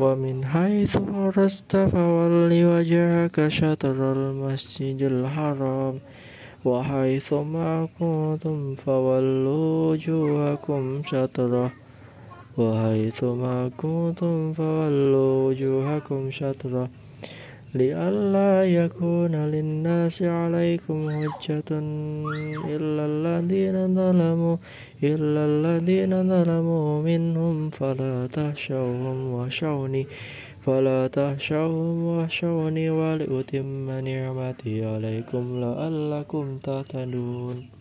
ومن حيث خرجت فول وجهك شطر المسجد الحرام وحيث ما كنتم فولوا وجوهكم شطرة وحيث ما كنتم فولوا وجوهكم شطرة. لئلا يكون للناس عليكم حجة إلا الذين ظلموا إلا الذين ظلموا منهم فلا تخشوهم واخشوني فلا تخشوهم واخشوني ولأتم نعمتي عليكم لعلكم تهتدون